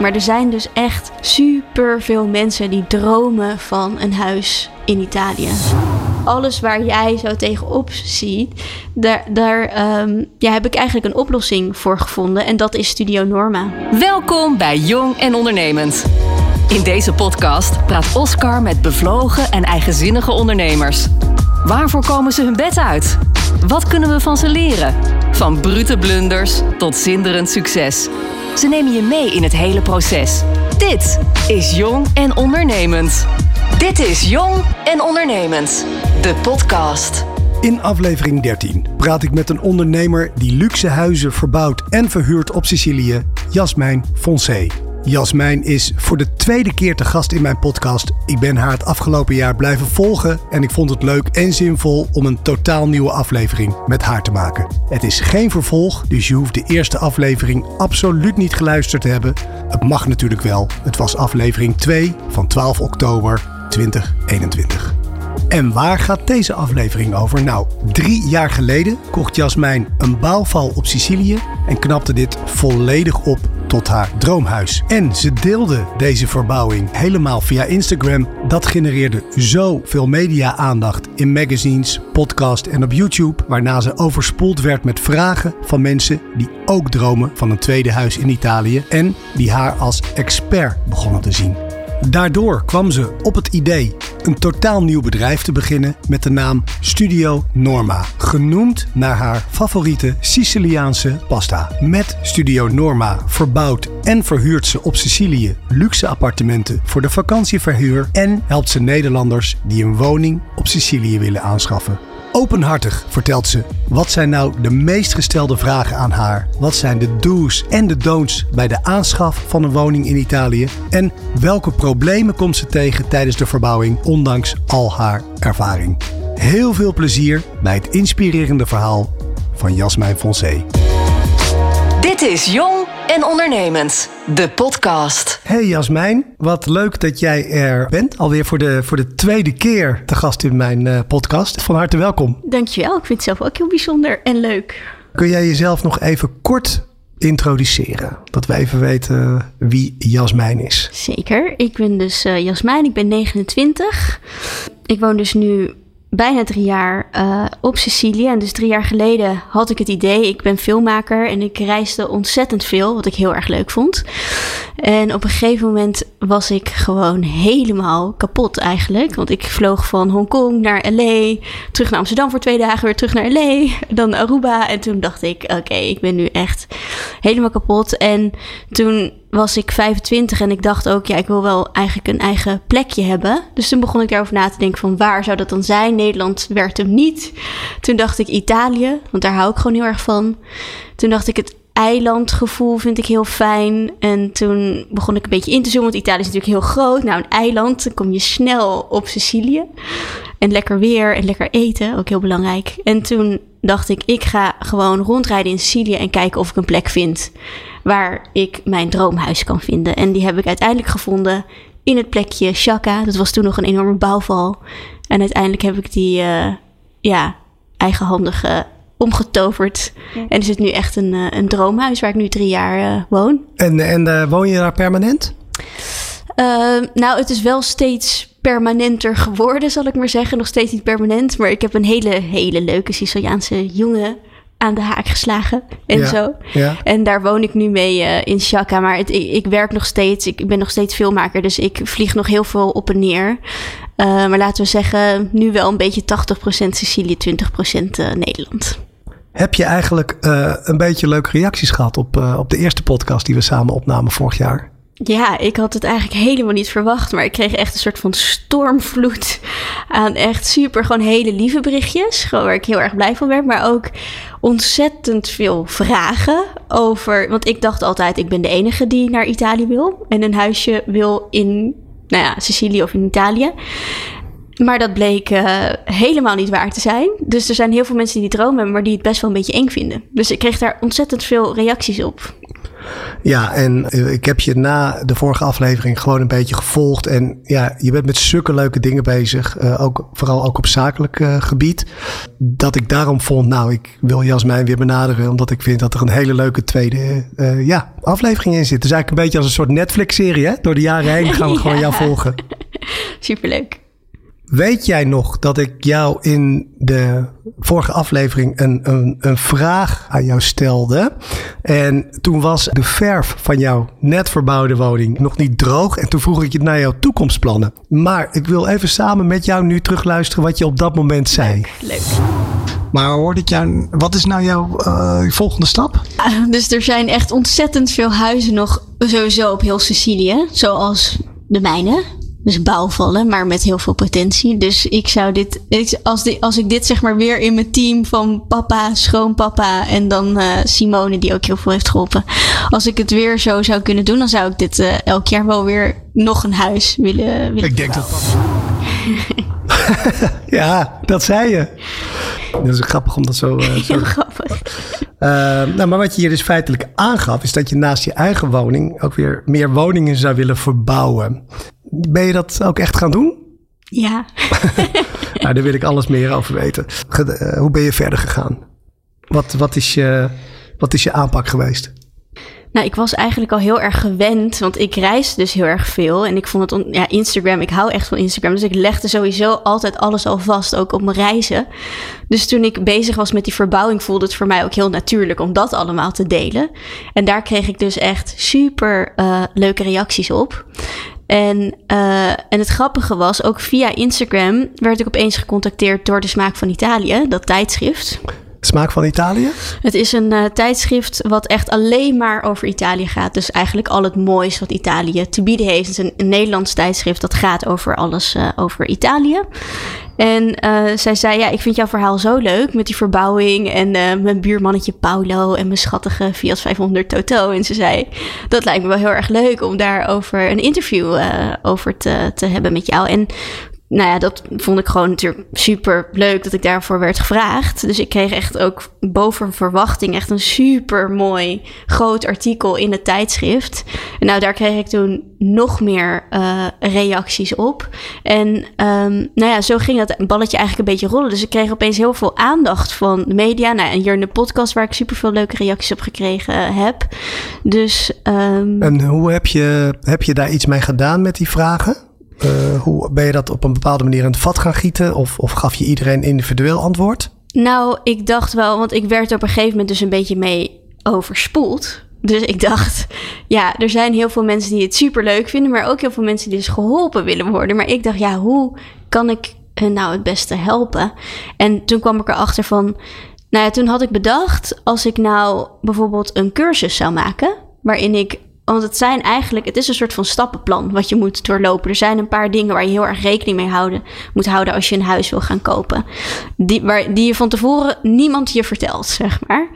Maar er zijn dus echt super veel mensen die dromen van een huis in Italië. Alles waar jij zo tegenop ziet, daar, daar ehm, heb ik eigenlijk een oplossing voor gevonden. En dat is Studio Norma. Welkom bij Jong en Ondernemend. In deze podcast praat Oscar met bevlogen en eigenzinnige ondernemers. Waarvoor komen ze hun bed uit? Wat kunnen we van ze leren? Van brute blunders tot zinderend succes. Ze nemen je mee in het hele proces. Dit is Jong en Ondernemend. Dit is Jong en Ondernemend, de podcast. In aflevering 13 praat ik met een ondernemer die luxe huizen verbouwt en verhuurt op Sicilië, Jasmijn Foncé. Jasmijn is voor de tweede keer te gast in mijn podcast. Ik ben haar het afgelopen jaar blijven volgen en ik vond het leuk en zinvol om een totaal nieuwe aflevering met haar te maken. Het is geen vervolg, dus je hoeft de eerste aflevering absoluut niet geluisterd te hebben. Het mag natuurlijk wel. Het was aflevering 2 van 12 oktober 2021. En waar gaat deze aflevering over? Nou, drie jaar geleden kocht Jasmijn een bouwval op Sicilië en knapte dit volledig op tot haar droomhuis. En ze deelde deze verbouwing helemaal via Instagram. Dat genereerde zoveel media-aandacht in magazines, podcast en op YouTube, waarna ze overspoeld werd met vragen van mensen die ook dromen van een tweede huis in Italië en die haar als expert begonnen te zien. Daardoor kwam ze op het idee een totaal nieuw bedrijf te beginnen met de naam Studio Norma, genoemd naar haar favoriete Siciliaanse pasta. Met Studio Norma verbouwt en verhuurt ze op Sicilië luxe appartementen voor de vakantieverhuur en helpt ze Nederlanders die een woning op Sicilië willen aanschaffen. Openhartig vertelt ze wat zijn nou de meest gestelde vragen aan haar? Wat zijn de do's en de don'ts bij de aanschaf van een woning in Italië? En welke problemen komt ze tegen tijdens de verbouwing, ondanks al haar ervaring? Heel veel plezier bij het inspirerende verhaal van Jasmijn Foncé. Dit is Jong en Ondernemend, de podcast. Hey Jasmijn, wat leuk dat jij er bent. Alweer voor de, voor de tweede keer te gast in mijn uh, podcast. Van harte welkom. Dankjewel, ik vind het zelf ook heel bijzonder en leuk. Kun jij jezelf nog even kort introduceren? Dat we even weten wie Jasmijn is. Zeker, ik ben dus uh, Jasmijn, ik ben 29. Ik woon dus nu bijna drie jaar uh, op Sicilië. En dus drie jaar geleden had ik het idee, ik ben filmmaker en ik reisde ontzettend veel, wat ik heel erg leuk vond. En op een gegeven moment was ik gewoon helemaal kapot eigenlijk. Want ik vloog van Hongkong naar LA, terug naar Amsterdam voor twee dagen, weer terug naar LA, dan Aruba. En toen dacht ik, oké, ik ben nu echt helemaal kapot. En toen was ik 25 en ik dacht ook, ja, ik wil wel eigenlijk een eigen plekje hebben. Dus toen begon ik daarover na te denken van waar zou dat dan zijn? Nederland werd hem niet. Toen dacht ik Italië, want daar hou ik gewoon heel erg van. Toen dacht ik het eilandgevoel vind ik heel fijn. En toen begon ik een beetje in te zoomen, want Italië is natuurlijk heel groot. Nou, een eiland, dan kom je snel op Sicilië. En lekker weer en lekker eten, ook heel belangrijk. En toen dacht ik, ik ga gewoon rondrijden in Sicilië en kijken of ik een plek vind waar ik mijn droomhuis kan vinden. En die heb ik uiteindelijk gevonden in het plekje Chaka. Dat was toen nog een enorme bouwval. En uiteindelijk heb ik die uh, ja, eigenhandig uh, omgetoverd. Ja. En is het nu echt een, uh, een droomhuis waar ik nu drie jaar woon. En, en woon je daar permanent? nou, het is wel steeds permanenter geworden, zal ik maar zeggen. Nog steeds niet permanent, maar ik heb een hele, hele leuke Siciliaanse jongen aan de haak geslagen en ja, zo. Ja. En daar woon ik nu mee uh, in Chaka. Maar het, ik, ik, werk nog steeds. Ik ben nog steeds filmmaker. Dus ik vlieg nog heel veel op en neer. Uh, maar laten we zeggen, nu wel een beetje 80% Sicilië, 20% uh, Nederland. Heb je eigenlijk uh, een beetje leuke reacties gehad op, op de eerste podcast die we samen opnamen vorig jaar? Ja, ik had het eigenlijk helemaal niet verwacht. Maar ik kreeg echt een soort van stormvloed aan echt super, gewoon hele lieve berichtjes. Gewoon waar ik heel erg blij van werd. Maar ook ontzettend veel vragen over. Want ik dacht altijd, ik ben de enige die naar Italië wil. En een huisje wil in, nou ja, Sicilië of in Italië. Maar dat bleek uh, helemaal niet waar te zijn. Dus er zijn heel veel mensen die die droom hebben, maar die het best wel een beetje eng vinden. Dus ik kreeg daar ontzettend veel reacties op. Ja, en eh, ik heb je na de vorige aflevering gewoon een beetje gevolgd. En ja, je bent met zulke leuke dingen bezig. Uh, ook, vooral ook op zakelijk uh, gebied. Dat ik daarom vond, nou, ik wil Jasmijn weer benaderen. Omdat ik vind dat er een hele leuke tweede uh, ja, aflevering in zit. Is eigenlijk een beetje als een soort Netflix-serie. Hè? Door de jaren heen gaan we ja. gewoon jou volgen. Superleuk. Weet jij nog dat ik jou in de vorige aflevering een, een, een vraag aan jou stelde? En toen was de verf van jouw net verbouwde woning nog niet droog. En toen vroeg ik je naar jouw toekomstplannen. Maar ik wil even samen met jou nu terugluisteren wat je op dat moment zei. Leuk. leuk. Maar hoorde ik jou, wat is nou jouw uh, volgende stap? Uh, dus er zijn echt ontzettend veel huizen nog sowieso op heel Sicilië. Zoals de mijne. Dus bouwvallen, maar met heel veel potentie. Dus ik zou dit, als, dit, als ik dit zeg maar weer in mijn team van papa, schoonpapa en dan uh, Simone, die ook heel veel heeft geholpen. Als ik het weer zo zou kunnen doen, dan zou ik dit uh, elk jaar wel weer nog een huis willen. willen ik denk dat. ja, dat zei je. Dat is grappig om dat zo. Uh, zo... Heel grappig. nou, maar wat je hier dus feitelijk aangaf, is dat je naast je eigen woning ook weer meer woningen zou willen verbouwen. Ben je dat ook echt gaan doen? Ja. nou, daar wil ik alles meer over weten. Hoe ben je verder gegaan? Wat, wat, is, je, wat is je aanpak geweest? Nou, ik was eigenlijk al heel erg gewend, want ik reis dus heel erg veel. En ik vond het, ja, Instagram, ik hou echt van Instagram. Dus ik legde sowieso altijd alles al vast, ook op mijn reizen. Dus toen ik bezig was met die verbouwing, voelde het voor mij ook heel natuurlijk om dat allemaal te delen. En daar kreeg ik dus echt super uh, leuke reacties op. En, uh, en het grappige was, ook via Instagram werd ik opeens gecontacteerd door de Smaak van Italië, dat tijdschrift. Smaak van Italië? Het is een uh, tijdschrift wat echt alleen maar over Italië gaat. Dus eigenlijk al het moois wat Italië te bieden heeft. Het is een, Nederlands tijdschrift dat gaat over alles uh, over Italië. En uh, zij zei, ja, ik vind jouw verhaal zo leuk met die verbouwing en mijn buurmannetje Paulo en mijn schattige Fiat 500 Toto. En ze zei, dat lijkt me wel heel erg leuk om daarover een interview over te, te hebben met jou. En nou ja, dat vond ik gewoon natuurlijk super leuk dat ik daarvoor werd gevraagd. Dus ik kreeg echt ook boven verwachting echt een super mooi groot artikel in het tijdschrift. En nou, daar kreeg ik toen nog meer uh, reacties op. En um, nou ja, zo ging dat balletje eigenlijk een beetje rollen. Dus ik kreeg opeens heel veel aandacht van de media. Nou, en hier in de podcast waar ik super veel leuke reacties op gekregen uh, heb. Dus. Um... En hoe heb je, heb je daar iets mee gedaan met die vragen? Uh, hoe ben je dat op een bepaalde manier in het vat gaan gieten? Of, of gaf je iedereen individueel antwoord? Nou, ik dacht wel, want ik werd op een gegeven moment dus een beetje mee overspoeld. Dus ik dacht, ja, er zijn heel veel mensen die het super leuk vinden, maar ook heel veel mensen die dus geholpen willen worden. Maar ik dacht, ja, hoe kan ik hun nou het beste helpen? En toen kwam ik erachter van, nou ja, toen had ik bedacht, als ik nou bijvoorbeeld een cursus zou maken, waarin ik want het zijn eigenlijk, het is een soort van stappenplan wat je moet doorlopen. Er zijn een paar dingen waar je heel erg rekening mee moet houden als je een huis wil gaan kopen. Die, waar, die je van tevoren niemand je vertelt, zeg maar.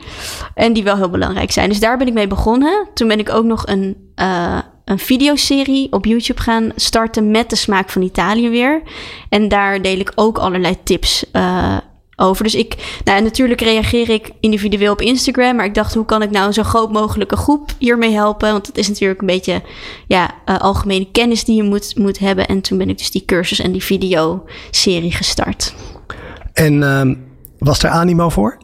En die wel heel belangrijk zijn. Dus daar ben ik mee begonnen. Toen ben ik ook nog een, uh, een videoserie op YouTube gaan starten met de smaak van Italië weer. En daar deel ik ook allerlei tips uh, over. Dus ik, nou, natuurlijk reageer ik individueel op Instagram, maar ik dacht, hoe kan ik nou een zo groot mogelijke groep hiermee helpen? Want het is natuurlijk een beetje ja, uh, algemene kennis die je moet, moet hebben. En toen ben ik dus die cursus en die video-serie gestart. En uh, was er animo voor?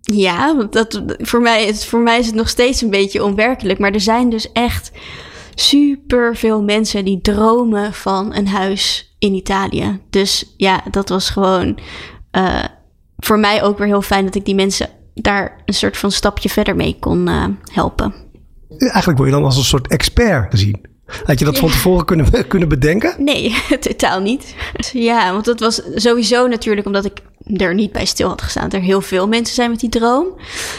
Ja, want dat, voor, mij, het, voor mij is het nog steeds een beetje onwerkelijk. Maar er zijn dus echt super veel mensen die dromen van een huis in Italië. Dus ja, dat was gewoon. Uh, voor mij ook weer heel fijn dat ik die mensen daar een soort van stapje verder mee kon uh, helpen. Eigenlijk word je dan als een soort expert gezien. Had je dat ja. van tevoren kunnen, kunnen bedenken? Nee, totaal niet. Ja, want dat was sowieso natuurlijk omdat ik er niet bij stil had gestaan. Er heel veel mensen zijn met die droom.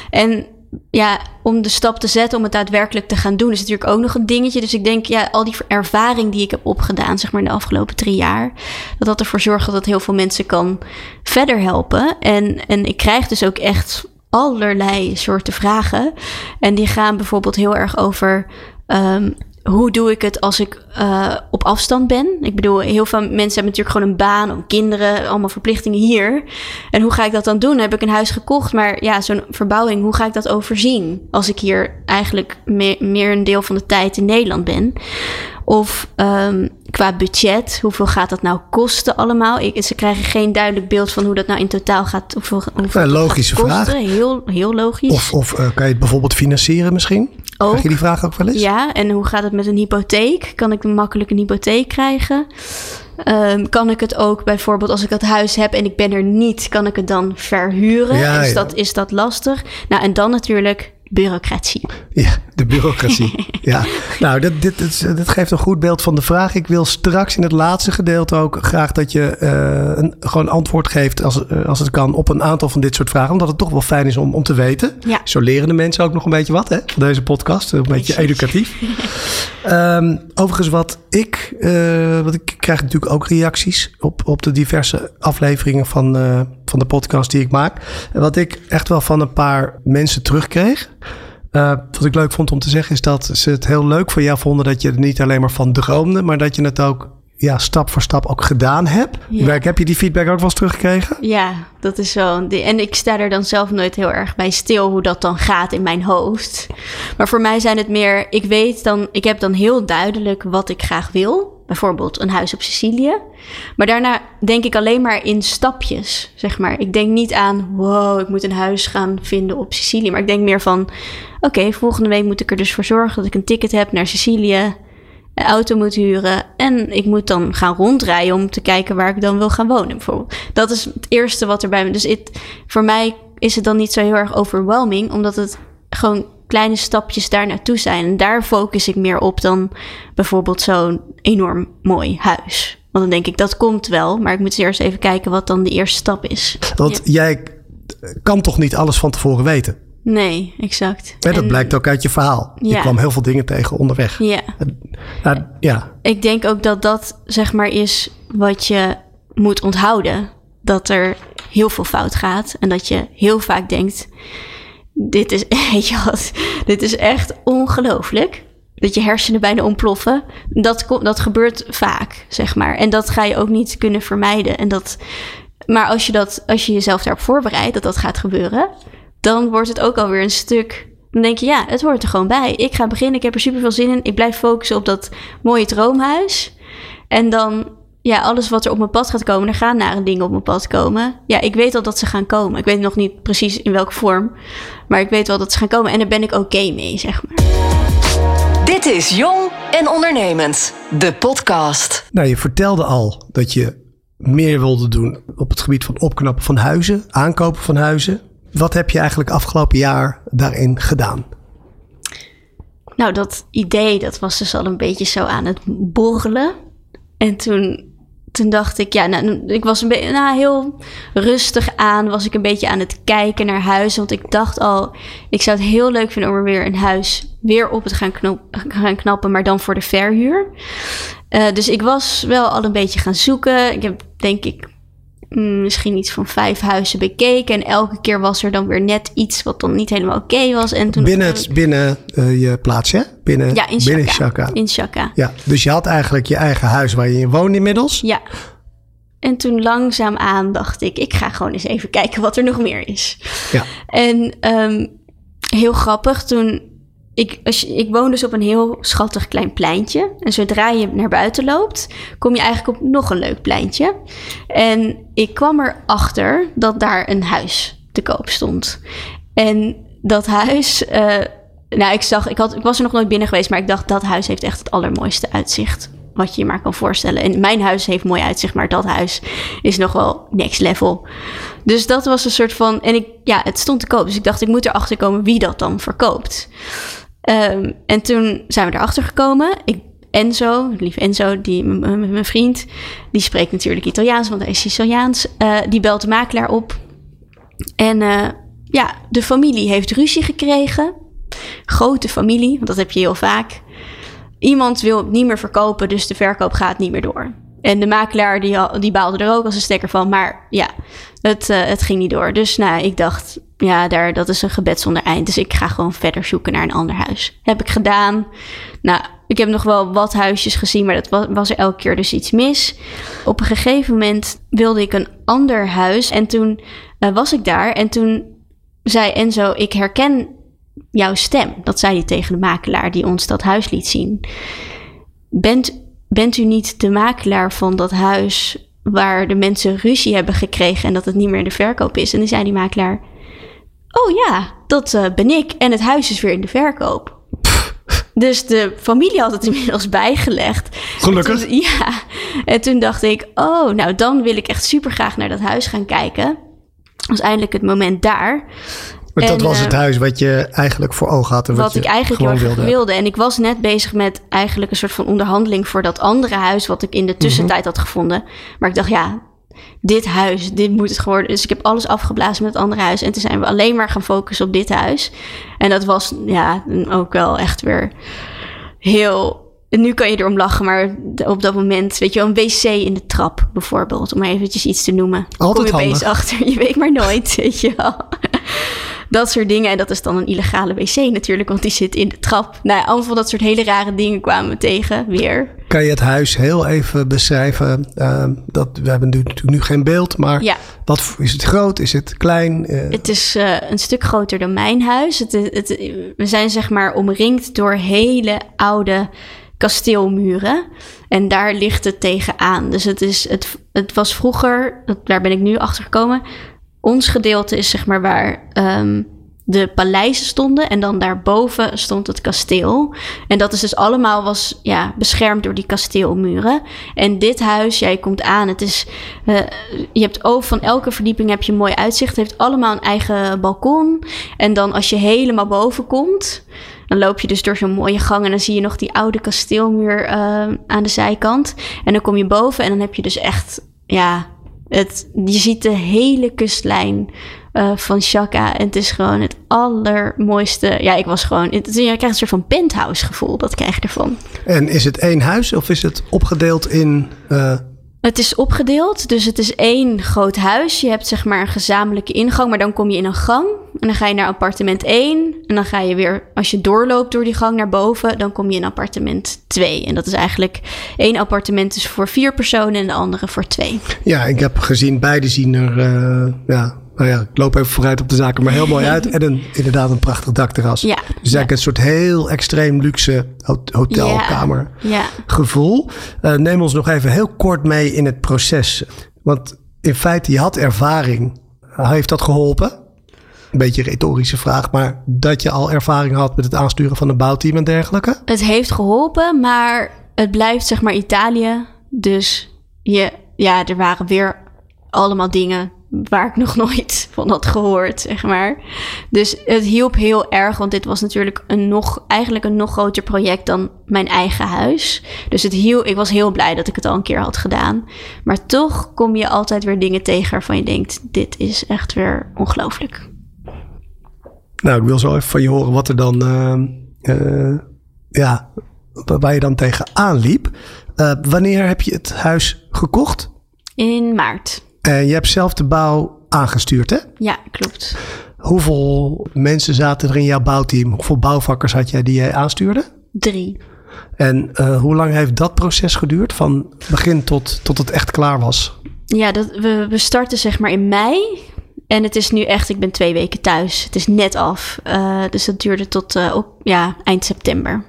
En ja, om de stap te zetten om het daadwerkelijk te gaan doen, is natuurlijk ook nog een dingetje. Dus ik denk, ja, al die ervaring die ik heb opgedaan, zeg maar, in de afgelopen drie jaar, dat dat ervoor zorgt dat heel veel mensen kan verder helpen. En, en ik krijg dus ook echt allerlei soorten vragen. En die gaan bijvoorbeeld heel erg over. Um, hoe doe ik het als ik uh, op afstand ben? Ik bedoel, heel veel mensen hebben natuurlijk gewoon een baan, ook kinderen, allemaal verplichtingen hier. En hoe ga ik dat dan doen? heb ik een huis gekocht, maar ja, zo'n verbouwing, hoe ga ik dat overzien? Als ik hier eigenlijk me meer een deel van de tijd in Nederland ben. Of um, qua budget, hoeveel gaat dat nou kosten allemaal? Ik, ze krijgen geen duidelijk beeld van hoe dat nou in totaal gaat. Hoeveel, hoeveel ja, logische vraag. Heel, heel logisch. Of, of uh, kan je het bijvoorbeeld financieren misschien? Ook. Krijg je die vraag ook wel eens? Ja, en hoe gaat het met een hypotheek? Kan ik makkelijk een hypotheek krijgen? Um, kan ik het ook bijvoorbeeld als ik het huis heb en ik ben er niet, kan ik het dan verhuren? Ja, is, ja. Dat, is dat lastig? Nou, en dan natuurlijk bureaucratie. Ja, de bureaucratie. ja, nou, dit, dit, dit, geeft een goed beeld van de vraag. Ik wil straks in het laatste gedeelte ook graag dat je uh, een, gewoon antwoord geeft, als, uh, als het kan, op een aantal van dit soort vragen. Omdat het toch wel fijn is om, om te weten. Ja. Zo leren de mensen ook nog een beetje wat, hè? Van deze podcast. Een beetje educatief. um, overigens, wat ik, uh, wat ik krijg natuurlijk ook reacties op, op de diverse afleveringen van, van de podcast die ik maak. En wat ik echt wel van een paar mensen terugkreeg. Uh, wat ik leuk vond om te zeggen is dat ze het heel leuk voor jou vonden dat je er niet alleen maar van droomde, maar dat je het ook ja, stap voor stap ook gedaan hebt. Ja. Heb je die feedback ook wel eens teruggekregen? Ja, dat is zo. En ik sta er dan zelf nooit heel erg bij stil hoe dat dan gaat in mijn hoofd. Maar voor mij zijn het meer, ik weet dan, ik heb dan heel duidelijk wat ik graag wil bijvoorbeeld een huis op Sicilië. Maar daarna denk ik alleen maar in stapjes, zeg maar. Ik denk niet aan, wow, ik moet een huis gaan vinden op Sicilië. Maar ik denk meer van, oké, volgende week moet ik er dus voor zorgen dat ik een ticket heb naar Sicilië. Een auto moet huren en ik moet dan gaan rondrijden om te kijken waar ik dan wil gaan wonen. Bijvoorbeeld. Dat is het eerste wat er bij me. Dus voor mij is het dan niet zo heel erg overwhelming, omdat het gewoon kleine stapjes daar naartoe zijn. En daar focus ik meer op dan bijvoorbeeld zo'n enorm mooi huis. Want dan denk ik, dat komt wel. Maar ik moet eerst even kijken wat dan de eerste stap is. Want jij kan toch niet alles van tevoren weten? Nee, exact. dat en, blijkt ook uit je verhaal. Ja. Je kwam heel veel dingen tegen onderweg. Ja. Nou, ja. Ik denk ook dat dat zeg maar is wat je moet onthouden. Dat er heel veel fout gaat. En dat je heel vaak denkt dit is, weet dit is echt ongelooflijk. Dat je hersenen bijna ontploffen. Dat, dat gebeurt vaak, zeg maar. En dat ga je ook niet kunnen vermijden. En dat, maar als je, dat, als je jezelf daarop voorbereidt dat dat gaat gebeuren, dan wordt het ook alweer een stuk. Dan denk je, ja, het hoort er gewoon bij. Ik ga beginnen, ik heb er super veel zin in. Ik blijf focussen op dat mooie droomhuis. En dan ja, alles wat er op mijn pad gaat komen, er gaan nare dingen op mijn pad komen. Ja, ik weet al dat ze gaan komen. Ik weet nog niet precies in welke vorm, maar ik weet wel dat ze gaan komen en daar ben ik oké mee, zeg maar. Dit is Jong en Ondernemend, de podcast. Nou, je vertelde al dat je meer wilde doen op het gebied van opknappen van huizen, aankopen van huizen. Wat heb je eigenlijk afgelopen jaar daarin gedaan? Nou, dat idee, dat was dus al een beetje zo aan het borrelen. En toen toen dacht ik, ja, nou, ik was een beetje nou, heel rustig aan. Was ik een beetje aan het kijken naar huis. Want ik dacht al, ik zou het heel leuk vinden om er weer een huis weer op te gaan, gaan knappen, maar dan voor de verhuur. Uh, dus ik was wel al een beetje gaan zoeken. Ik heb denk ik misschien iets van vijf huizen bekeken. En elke keer was er dan weer net iets wat dan niet helemaal oké was. En toen binnen het, binnen uh, je plaatsje? Binnen, ja, in binnen Chaka. In Chaka. Ja, dus je had eigenlijk je eigen huis waar je in woont inmiddels? Ja. En toen langzaamaan dacht ik, ik ga gewoon eens even kijken wat er nog meer is. Ja. En um, heel grappig, toen ik, als ik woon dus op een heel schattig klein pleintje. En zodra je naar buiten loopt, kom je eigenlijk op nog een leuk pleintje. En ik kwam erachter dat daar een huis te koop stond. En dat huis. Uh, nou, ik zag, ik, had, ik was er nog nooit binnen geweest, maar ik dacht dat huis heeft echt het allermooiste uitzicht. Wat je je maar kan voorstellen. En mijn huis heeft mooi uitzicht, maar dat huis is nog wel next level. Dus dat was een soort van. En ik, ja, het stond te koop. Dus ik dacht, ik moet erachter komen wie dat dan verkoopt. Um, en toen zijn we erachter gekomen. Ik, Enzo, lief Enzo, die, mijn vriend, die spreekt natuurlijk Italiaans, want hij is Italiaans. Uh, die belt de makelaar op. En uh, ja, de familie heeft ruzie gekregen. Grote familie, want dat heb je heel vaak. Iemand wil niet meer verkopen, dus de verkoop gaat niet meer door. En de makelaar die, die baalde er ook als een stekker van. Maar ja, het, uh, het ging niet door. Dus nou, ik dacht, ja, daar, dat is een gebed zonder eind. Dus ik ga gewoon verder zoeken naar een ander huis. Heb ik gedaan. Nou, Ik heb nog wel wat huisjes gezien, maar dat was, was er elke keer dus iets mis. Op een gegeven moment wilde ik een ander huis. En toen eh, was ik daar. En toen zei Enzo, ik herken jouw stem. Dat zei hij tegen de makelaar die ons dat huis liet zien. Bent, bent u niet de makelaar van dat huis waar de mensen ruzie hebben gekregen en dat het niet meer in de verkoop is? En dan zei die makelaar, oh ja, dat eh, ben ik. En het huis is weer in de verkoop. Dus de familie had het inmiddels bijgelegd. Gelukkig. En toen- ja. En toen dacht ik, oh, nou dan wil ik echt super graag naar dat huis gaan kijken. was eindelijk het moment daar. Maar dat En, was eh, het huis wat je eigenlijk voor ogen had. En wat, ik eigenlijk heel gewoon erg wilde. wilde. En ik was net bezig met eigenlijk een soort van onderhandeling voor dat andere huis. wat ik in de tussentijd had gevonden. Maar ik dacht, ja, dit huis, dit moet het geworden. Dus ik heb alles afgeblazen met het andere huis. En toen zijn we alleen maar gaan focussen op dit huis. En dat was ja, ook wel echt weer heel. en Nu kan je erom lachen, maar op dat moment, weet je wel, een wc in de trap bijvoorbeeld, om eventjes iets te noemen. Altijd Kom je opeens achter, je weet maar nooit, weet je wel. Dat soort dingen. En dat is dan een illegale wc natuurlijk, want die zit in de trap. Nou ja, allemaal van dat soort hele rare dingen kwamen we tegen, weer. Kan je het huis heel even beschrijven? Eh, dat, we hebben nu, natuurlijk nu geen beeld, maar Ja. wat, is het groot? Is het klein? Eh, Het is eh, een stuk groter dan mijn huis. Het, het, we zijn zeg maar omringd door hele oude kasteelmuren. En daar ligt het tegenaan. Dus het, is, het, het was vroeger, daar ben ik nu achter gekomen. Ons gedeelte is zeg maar waar ehm, de paleizen stonden. En dan daarboven stond het kasteel. En dat is dus allemaal was, ja, beschermd door die kasteelmuren. En dit huis, jij komt aan. Het is, eh, je hebt over van elke verdieping heb je een mooi uitzicht. Het heeft allemaal een eigen balkon. En dan als je helemaal boven komt, dan loop je dus door zo'n mooie gang. En dan zie je nog die oude kasteelmuur eh, aan de zijkant. En dan kom je boven en dan heb je dus echt, ja, het, je ziet de hele kustlijn eh, van Chaka. En het is gewoon het allermooiste. Ja, ik was gewoon. Het, je krijgt een soort van penthouse gevoel. Dat krijg je ervan. En is het één huis of is het opgedeeld in... eh, Het is opgedeeld, dus het is één groot huis. Je hebt zeg maar een gezamenlijke ingang, maar dan kom je in een gang. En dan ga je naar appartement 1. En dan ga je weer, als je doorloopt door die gang naar boven, dan kom je in appartement 2. En dat is eigenlijk één appartement is voor vier personen en de andere voor twee. ja, ik heb gezien, beide zien er... eh, ja, nou ja, ik loop even vooruit op de zaken, maar heel mooi uit. En een, inderdaad een prachtig dakterras. Ja. Dus eigenlijk een soort heel extreem luxe ho- hotelkamer. Ja. gevoel. Eh, neem ons nog even heel kort mee in het proces. Want in feite, je had ervaring. Heeft dat geholpen? Een beetje een retorische vraag, maar dat je al ervaring had met het aansturen van een bouwteam en dergelijke? Het heeft geholpen, maar het blijft zeg maar Italië. Dus je, ja, er waren weer allemaal dingen waar ik nog nooit van had gehoord, zeg maar. Dus het hielp heel erg, want dit was natuurlijk een nog, eigenlijk een nog groter project dan mijn eigen huis. Dus het hiel, ik was heel blij dat ik het al een keer had gedaan. Maar toch kom je altijd weer dingen tegen waarvan je denkt, dit is echt weer ongelooflijk. Nou, ik wil zo even van je horen wat er dan, eh, eh, ja, wa- waar je dan tegenaan liep. Eh, wanneer heb je het huis gekocht? In maart. En je hebt zelf de bouw aangestuurd, hè? Ja, klopt. Hoeveel mensen zaten er in jouw bouwteam? Hoeveel bouwvakkers had jij die jij aanstuurde? Drie. En eh, hoe lang heeft dat proces geduurd? Van begin tot, tot het echt klaar was? Ja, dat, we, we starten zeg maar in mei. En het is nu echt, ik ben twee weken thuis. Het is net af. Eh, dus dat duurde tot eh, op, ja, eind september.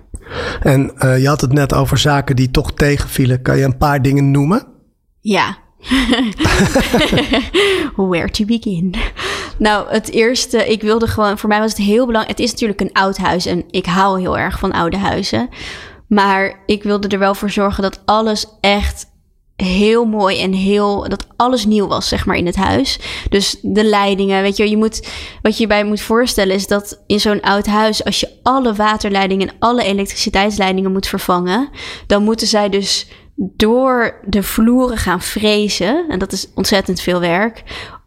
En eh, je had het net over zaken die toch tegenvielen. Kan je een paar dingen noemen? Ja. Where to begin? Nou, het eerste, ik wilde gewoon, voor mij was het heel belangrijk. Het is natuurlijk een oud huis en ik hou heel erg van oude huizen. Maar ik wilde er wel voor zorgen dat alles echt heel mooi en heel dat alles nieuw was zeg maar in het huis. Dus de leidingen, weet je, je moet wat je je bij moet voorstellen is dat in zo'n oud huis als je alle waterleidingen en alle elektriciteitsleidingen moet vervangen, dan moeten zij dus door de vloeren gaan frezen en dat is ontzettend veel werk.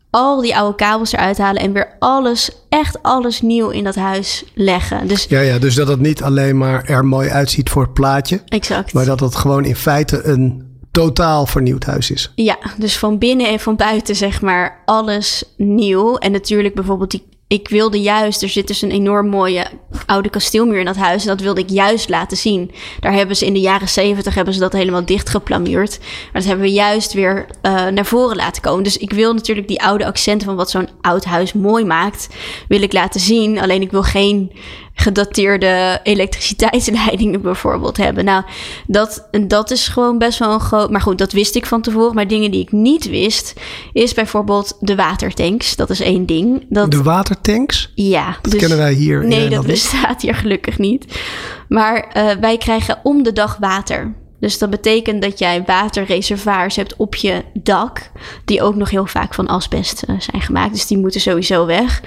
Al die oude kabels eruit halen en weer alles, echt alles nieuw in dat huis leggen. Dus Ja, ja, dus dat het niet alleen maar er mooi uitziet voor het plaatje. exact. Maar dat het gewoon in feite een totaal vernieuwd huis is. Ja, dus van binnen en van buiten zeg maar alles nieuw. En natuurlijk bijvoorbeeld die ik wilde juist, er zit dus een enorm mooie oude kasteelmuur in dat huis. En dat wilde ik juist laten zien. Daar hebben ze in de jaren zeventig hebben ze dat helemaal dichtgeplamuurd. Maar dat hebben we juist weer uh, naar voren laten komen. Dus ik wil natuurlijk die oude accenten van wat zo'n oud huis mooi maakt, wil ik laten zien. Alleen ik wil geen gedateerde elektriciteitsleidingen bijvoorbeeld hebben. Nou, dat, dat is gewoon best wel een groot. Maar goed, dat wist ik van tevoren. Maar dingen die ik niet wist, is bijvoorbeeld de watertanks. Dat is één ding. Dat, de watertanks? Ja. Dat dus, kennen wij hier. Nee, dat bestaat hier gelukkig niet. Maar uh, wij krijgen om de dag water. Dus dat betekent dat jij waterreservoirs hebt op je dak, die ook nog heel vaak van asbest uh, zijn gemaakt. Dus die moeten sowieso weg.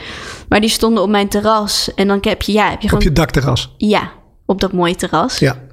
Maar die stonden op mijn terras. En dan heb je, ja, heb je gewoon. Op je dakterras? Ja, op dat mooie terras. Ja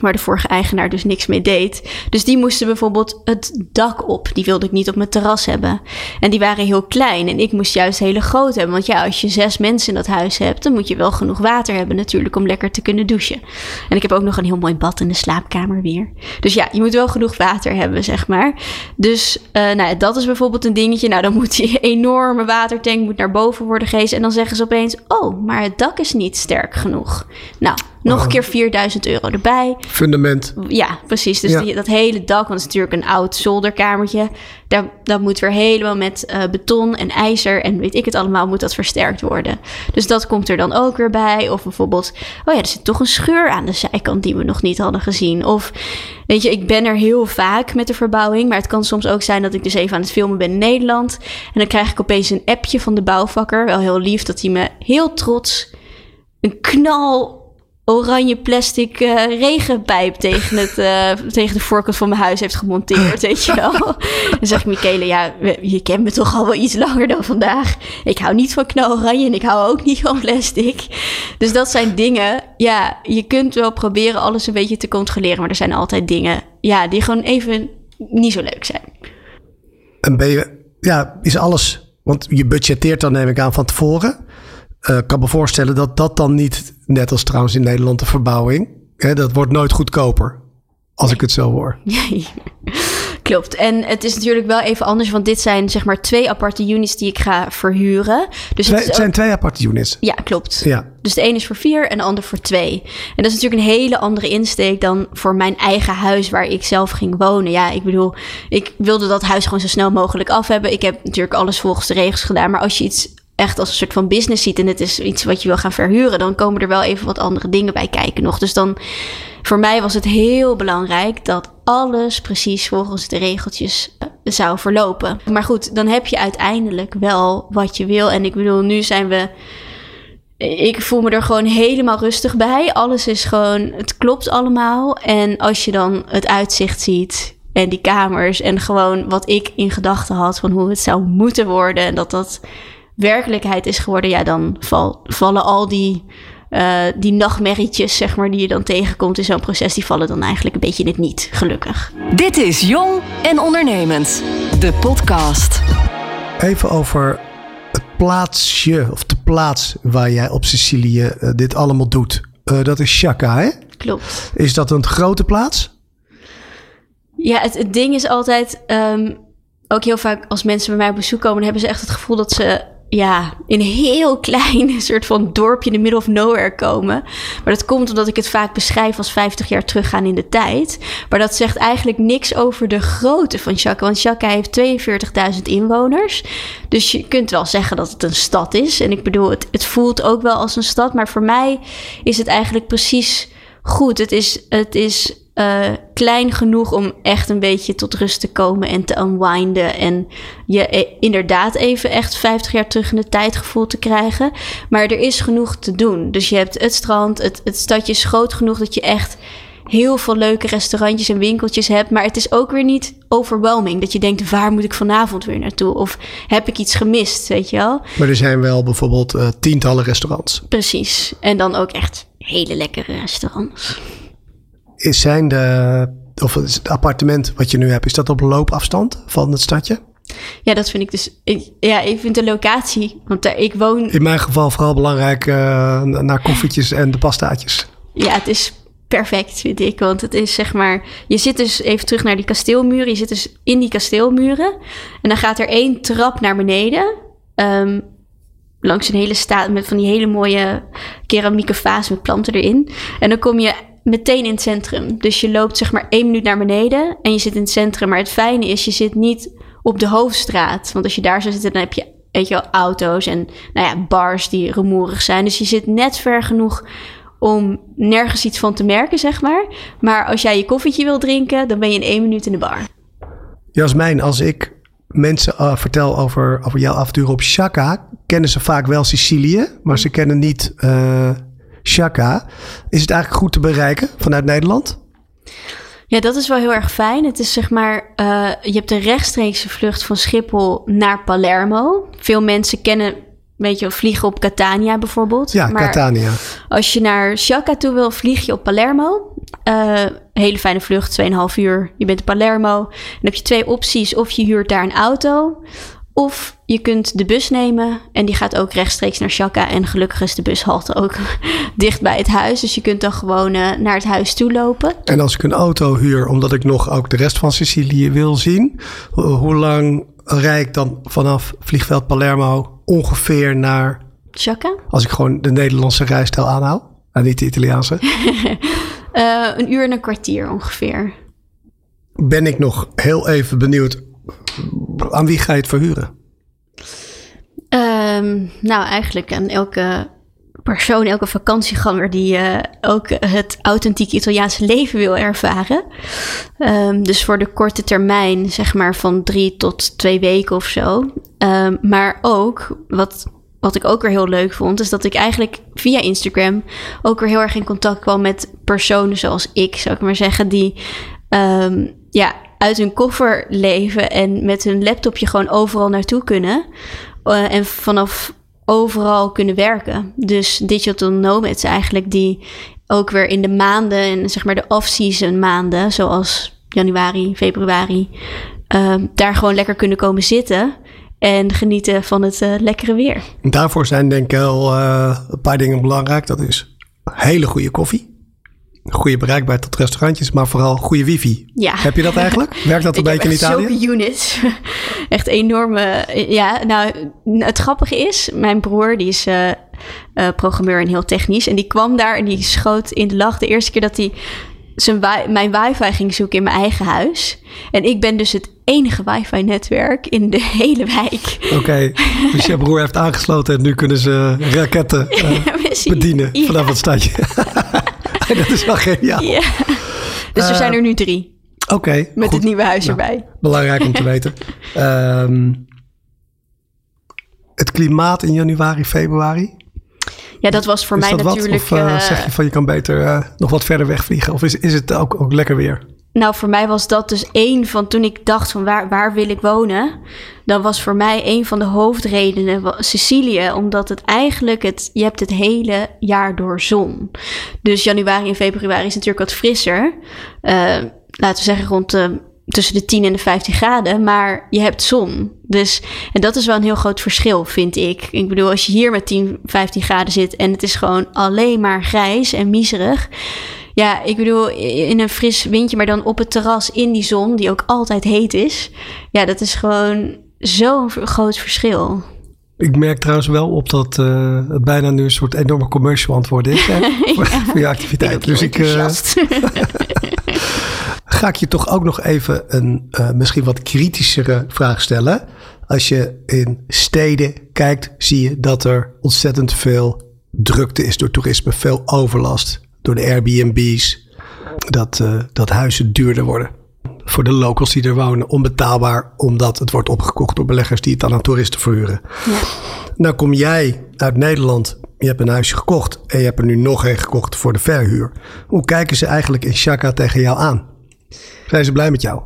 waar de vorige eigenaar dus niks mee deed. Dus die moesten bijvoorbeeld het dak op. Die wilde ik niet op mijn terras hebben. En die waren heel klein. En ik moest juist hele groot hebben. Want ja, als je zes mensen in dat huis hebt, dan moet je wel genoeg water hebben natuurlijk om lekker te kunnen douchen. En ik heb ook nog een heel mooi bad in de slaapkamer weer. Dus ja, je moet wel genoeg water hebben, zeg maar. Dus uh, nou, dat is bijvoorbeeld een dingetje. Nou, dan moet die enorme watertank moet naar boven worden gehezen. En dan zeggen ze opeens, oh, maar het dak is niet sterk genoeg. Nou, nog een keer 4000 euro erbij. Fundament. Ja, precies. Dus die, dat hele dak, want het is natuurlijk een oud zolderkamertje. Daar, dat moet weer helemaal met uh, beton en ijzer en weet ik het allemaal, moet dat versterkt worden. Dus dat komt er dan ook weer bij. Of bijvoorbeeld, oh ja, er zit toch een scheur aan de zijkant die we nog niet hadden gezien. Of weet je, ik ben er heel vaak met de verbouwing. Maar het kan soms ook zijn dat ik dus even aan het filmen ben in Nederland. En dan krijg ik opeens een appje van de bouwvakker. Wel heel lief dat hij me heel trots een knal oranje plastic uh, regenpijp tegen, het, uh, tegen de voorkant van mijn huis heeft gemonteerd, weet je wel. Dan zeg ik Michele, ja, je kent me toch al wel iets langer dan vandaag. Ik hou niet van knaloranje en ik hou ook niet van plastic. Dus dat zijn dingen, ja, je kunt wel proberen alles een beetje te controleren, maar er zijn altijd dingen, ja, die gewoon even niet zo leuk zijn. En ben je, ja, is alles, want je budgetteert dan neem ik aan van tevoren. Ik uh, kan me voorstellen dat dat dan niet, net als trouwens in Nederland de verbouwing, hè, dat wordt nooit goedkoper. Als ik het zo hoor. Klopt. En het is natuurlijk wel even anders, want dit zijn zeg maar twee aparte units die ik ga verhuren. Dus twee, het, zijn twee aparte units. Ja, klopt. Ja. Dus de een is voor vier en de ander voor twee. En dat is natuurlijk een hele andere insteek dan voor mijn eigen huis waar ik zelf ging wonen. Ja, ik bedoel, ik wilde dat huis gewoon zo snel mogelijk af hebben. Ik heb natuurlijk alles volgens de regels gedaan. Maar als je iets echt als een soort van business ziet en het is iets wat je wil gaan verhuren, dan komen er wel even wat andere dingen bij kijken nog. Dus dan, voor mij was het heel belangrijk dat alles precies volgens de regeltjes uh, zou verlopen. Maar goed, dan heb je uiteindelijk wel wat je wil. En ik bedoel, nu zijn we. Ik voel me er gewoon helemaal rustig bij. Alles is gewoon, het klopt allemaal. En als je dan het uitzicht ziet en die kamers en gewoon wat ik in gedachten had van hoe het zou moeten worden en dat dat werkelijkheid is geworden, ja, dan val, vallen al die, uh, die nachtmerrietjes, zeg maar, die je dan tegenkomt in zo'n proces, die vallen dan eigenlijk een beetje in het niet, gelukkig. Dit is Jong en Ondernemend, de podcast. Even over het plaatsje, of de plaats waar jij op Sicilië uh, dit allemaal doet. Uh, dat is Chaka, hè? Klopt. Is dat een grote plaats? Ja, het, het ding is altijd... Um, ook heel vaak als mensen bij mij op bezoek komen, hebben ze echt het gevoel dat ze ja, in een heel klein soort van dorpje in de middle of nowhere komen. Maar dat komt omdat ik het vaak beschrijf als 50 jaar teruggaan in de tijd. Maar dat zegt eigenlijk niks over de grootte van Chaka. Want Chaka heeft 42.000 inwoners. Dus je kunt wel zeggen dat het een stad is. En ik bedoel, het, het voelt ook wel als een stad. Maar voor mij is het eigenlijk precies goed. Het is, het is uh, klein genoeg om echt een beetje tot rust te komen en te unwinden. En je inderdaad even echt 50 jaar terug in de tijd gevoel te krijgen. Maar er is genoeg te doen. Dus je hebt het strand, het, het stadje is groot genoeg dat je echt heel veel leuke restaurantjes en winkeltjes hebt. Maar het is ook weer niet overwhelming. Dat je denkt, waar moet ik vanavond weer naartoe? Of heb ik iets gemist, weet je wel? Maar er zijn wel bijvoorbeeld uh, tientallen restaurants. Precies. En dan ook echt hele lekkere restaurants. Is zijn de, of het appartement wat je nu hebt, is dat op loopafstand van het stadje? Ja, dat vind ik dus. Ik, ja, ik vind de locatie. Want daar, ik woon. In mijn geval vooral belangrijk uh, naar koffietjes en de pastaatjes. Ja, het is perfect, vind ik. Want het is zeg maar. Je zit dus even terug naar die kasteelmuren. Je zit dus in die kasteelmuren. En dan gaat er één trap naar beneden. Um, langs een hele staat met van die hele mooie keramieke vaas met planten erin. En dan kom je meteen in het centrum. Dus je loopt zeg maar één minuut naar beneden en je zit in het centrum. Maar het fijne is, je zit niet op de hoofdstraat. Want als je daar zou zitten, dan heb je, weet je auto's en nou ja, bars die rumoerig zijn. Dus je zit net ver genoeg om nergens iets van te merken, zeg maar. Maar als jij je koffietje wil drinken, dan ben je in één minuut in de bar. Jasmijn, als ik mensen uh, vertel over, over jouw avontuur op Chaka, kennen ze vaak wel Sicilië, maar ze kennen niet uh, Is het eigenlijk goed te bereiken vanuit Nederland? Ja, dat is wel heel erg fijn. Het is zeg maar, uh, je hebt een rechtstreekse vlucht van Schiphol naar Palermo. Veel mensen kennen, weet je, vliegen op Catania bijvoorbeeld. Ja, maar Catania. Als je naar Chaka toe wil, vlieg je op Palermo. Uh, hele fijne vlucht, 2,5 uur. Je bent in Palermo. Dan heb je twee opties. Of je huurt daar een auto. Of je kunt de bus nemen en die gaat ook rechtstreeks naar Chaka. En gelukkig is de bushalte ook dicht bij het huis. Dus je kunt dan gewoon uh, naar het huis toe lopen. En als ik een auto huur, omdat ik nog ook de rest van Sicilië wil zien. Hoe lang rijd ik dan vanaf vliegveld Palermo ongeveer naar... Chaka? Als ik gewoon de Nederlandse rijstijl aanhoud. En niet de Italiaanse. uh, een uur en een kwartier ongeveer. Ben ik nog heel even benieuwd aan wie ga je het verhuren? Um, nou, eigenlijk aan elke persoon, elke vakantieganger die uh, ook het authentieke Italiaanse leven wil ervaren. Um, dus voor de korte termijn, zeg maar van drie tot twee weken of zo. Um, maar ook, wat, wat ik ook weer heel leuk vond, is dat ik eigenlijk via Instagram ook weer heel erg in contact kwam met personen zoals ik, zou ik maar zeggen, die ja, uit hun koffer leven en met hun laptopje gewoon overal naartoe kunnen. Uh, en vanaf overal kunnen werken. Dus digital nomads eigenlijk die ook weer in de maanden en zeg maar de off-season maanden, zoals januari, februari, uh, daar gewoon lekker kunnen komen zitten en genieten van het uh, lekkere weer. Daarvoor zijn denk ik wel een paar dingen belangrijk. Dat is hele goede koffie goede bereikbaarheid tot restaurantjes, maar vooral goede wifi. Ja. Heb je dat eigenlijk? Werkt dat een beetje in Italië? Zulke units. echt enorme. Ja, nou, het grappige is, mijn broer, die is uh, uh, programmeur en heel technisch. En die kwam daar en die schoot in de lach de eerste keer dat hij zijn mijn wifi ging zoeken in mijn eigen huis. En ik ben dus het enige wifi-netwerk in de hele wijk. Oké, okay, dus je broer heeft aangesloten en nu kunnen ze raketten uh, bedienen vanaf het stadje. dat is wel geniaal. Ja. Dus er zijn er nu drie. Oké. Okay, Met goed. het nieuwe huis nou, erbij. Belangrijk om te weten. Um, het klimaat in januari, februari. Ja, dat was voor is mij dat natuurlijk. Wat? Of uh, zeg je van je kan beter uh, nog wat verder wegvliegen? Of is, is het ook, ook lekker weer? Nou, voor mij was dat dus één van toen ik dacht van waar, waar wil ik wonen. Dan was voor mij een van de hoofdredenen Sicilië. Omdat het eigenlijk, het, je hebt het hele jaar door zon. Dus januari en februari is natuurlijk wat frisser. Uh, laten we zeggen rond de, tussen de 10 en de 15 graden. Maar je hebt zon. Dus, en dat is wel een heel groot verschil, vind ik. Ik bedoel, als je hier met 10, 15 graden zit en het is gewoon alleen maar grijs en miserig. Ja, ik bedoel, in een fris windje, maar dan op het terras in die zon, die ook altijd heet is. Ja, dat is gewoon zo'n groot verschil. Ik merk trouwens wel op dat uh, het bijna nu een soort enorme commercial antwoord is hè, voor, ja, voor je activiteit. Dus ik uh, ga ik je toch ook nog even een uh, misschien wat kritischere vraag stellen. Als je in steden kijkt, zie je dat er ontzettend veel drukte is door toerisme, veel overlast door de Airbnb's. Dat, uh, dat huizen duurder worden. Voor de locals die er wonen, onbetaalbaar, omdat het wordt opgekocht door beleggers die het dan aan toeristen verhuren. Ja. Nou kom jij uit Nederland, je hebt een huisje gekocht en je hebt er nu nog een gekocht voor de verhuur. Hoe kijken ze eigenlijk in Chaka tegen jou aan? Zijn ze blij met jou?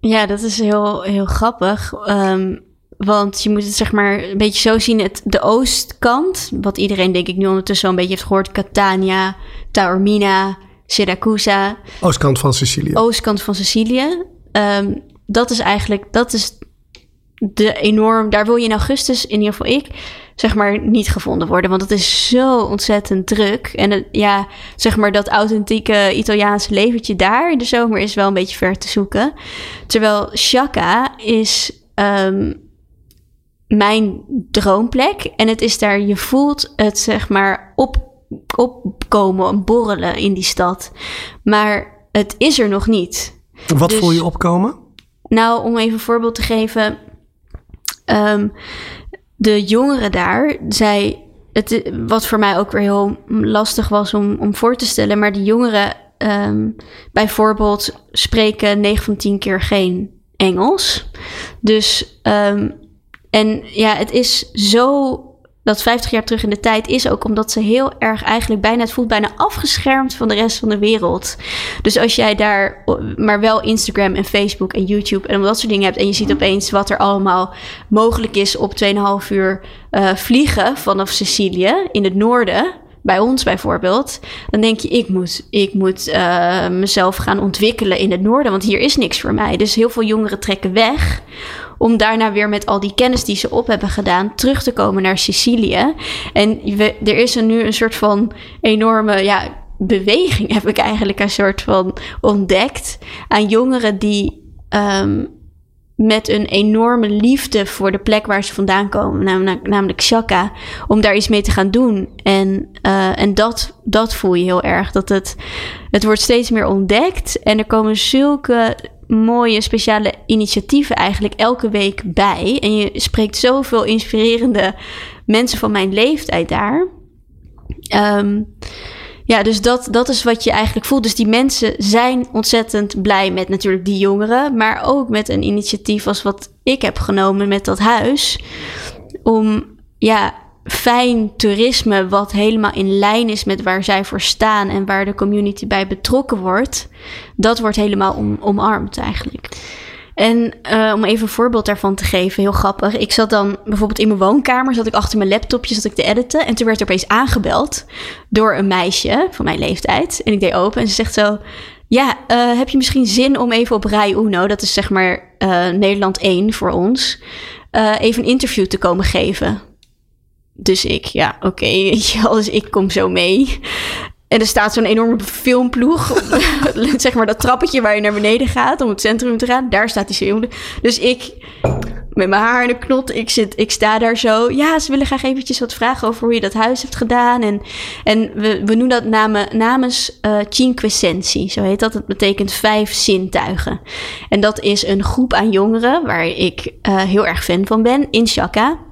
Ja, dat is heel, heel grappig. Um, want je moet het zeg maar een beetje zo zien. Het, de oostkant, wat iedereen denk ik nu ondertussen al een beetje heeft gehoord. Catania, Taormina, Siracusa. Oostkant van Sicilië. Oostkant van Sicilië. Um, dat is eigenlijk, dat is de enorm... Daar wil je in augustus, in ieder geval ik, zeg maar niet gevonden worden. Want het is zo ontzettend druk. En het, ja, zeg maar dat authentieke Italiaanse leventje daar in de zomer is wel een beetje ver te zoeken. Terwijl Chaka is... Um, mijn droomplek. En het is daar, je voelt het zeg maar op, opkomen, borrelen in die stad. Maar het is er nog niet. Wat Dus- voel je opkomen? Nou, om even een voorbeeld te geven. ehm, de jongeren daar, zij, het, wat voor mij ook weer heel lastig was om, om voor te stellen. Maar die jongeren ehm, bijvoorbeeld spreken 9 van 10 keer geen Engels. Dus, ehm, en ja, het is zo dat 50 jaar terug in de tijd is ook omdat ze heel erg eigenlijk bijna, het voelt bijna afgeschermd van de rest van de wereld. Dus als jij daar maar wel Instagram en Facebook en YouTube en dat soort dingen hebt en je ziet opeens wat er allemaal mogelijk is op 2,5 uur eh, vliegen vanaf Sicilië in het noorden, bij ons bijvoorbeeld, dan denk je, ik moet, ik moet eh, mezelf gaan ontwikkelen in het noorden, want hier is niks voor mij. Dus heel veel jongeren trekken weg om daarna weer met al die kennis die ze op hebben gedaan terug te komen naar Sicilië. En we, er is er nu een soort van enorme ja, beweging, heb ik eigenlijk een soort van ontdekt, aan jongeren die ehm, met een enorme liefde voor de plek waar ze vandaan komen, namelijk, namelijk om daar iets mee te gaan doen. En, eh, en dat, dat voel je heel erg. Dat het, het wordt steeds meer ontdekt en er komen zulke mooie speciale initiatieven eigenlijk elke week bij. En je spreekt zoveel inspirerende mensen van mijn leeftijd daar. Ehm, ja, dus dat, dat is wat je eigenlijk voelt. Dus die mensen zijn ontzettend blij met natuurlijk die jongeren, maar ook met een initiatief als wat ik heb genomen met dat huis. Om ja, fijn toerisme, wat helemaal in lijn is met waar zij voor staan en waar de community bij betrokken wordt, dat wordt helemaal om, omarmd eigenlijk. En uh, om even een voorbeeld daarvan te geven, heel grappig. Ik zat dan bijvoorbeeld in mijn woonkamer, zat ik achter mijn laptopje zat ik te editen. En toen werd er opeens aangebeld door een meisje van mijn leeftijd. En ik deed open en ze zegt zo... Ja, uh, heb je misschien zin om even op Rai Uno, dat is zeg maar uh, Nederland 1 voor ons, even een interview te komen geven? Dus ik, ja, oké, okay, dus ik kom zo mee. En er staat zo'n enorme filmploeg. zeg maar dat trappetje waar je naar beneden gaat om het centrum te gaan. Daar staat die film. Dus ik met mijn haar in de knot. Ik, zit, ik sta daar zo. Ja, ze willen graag eventjes wat vragen over hoe je dat huis hebt gedaan. En, en we, we noemen dat namen, namens uh, Cinque Sensi. Zo heet dat. Dat betekent vijf zintuigen. En dat is een groep aan jongeren waar ik uh, heel erg fan van ben. In Shaka.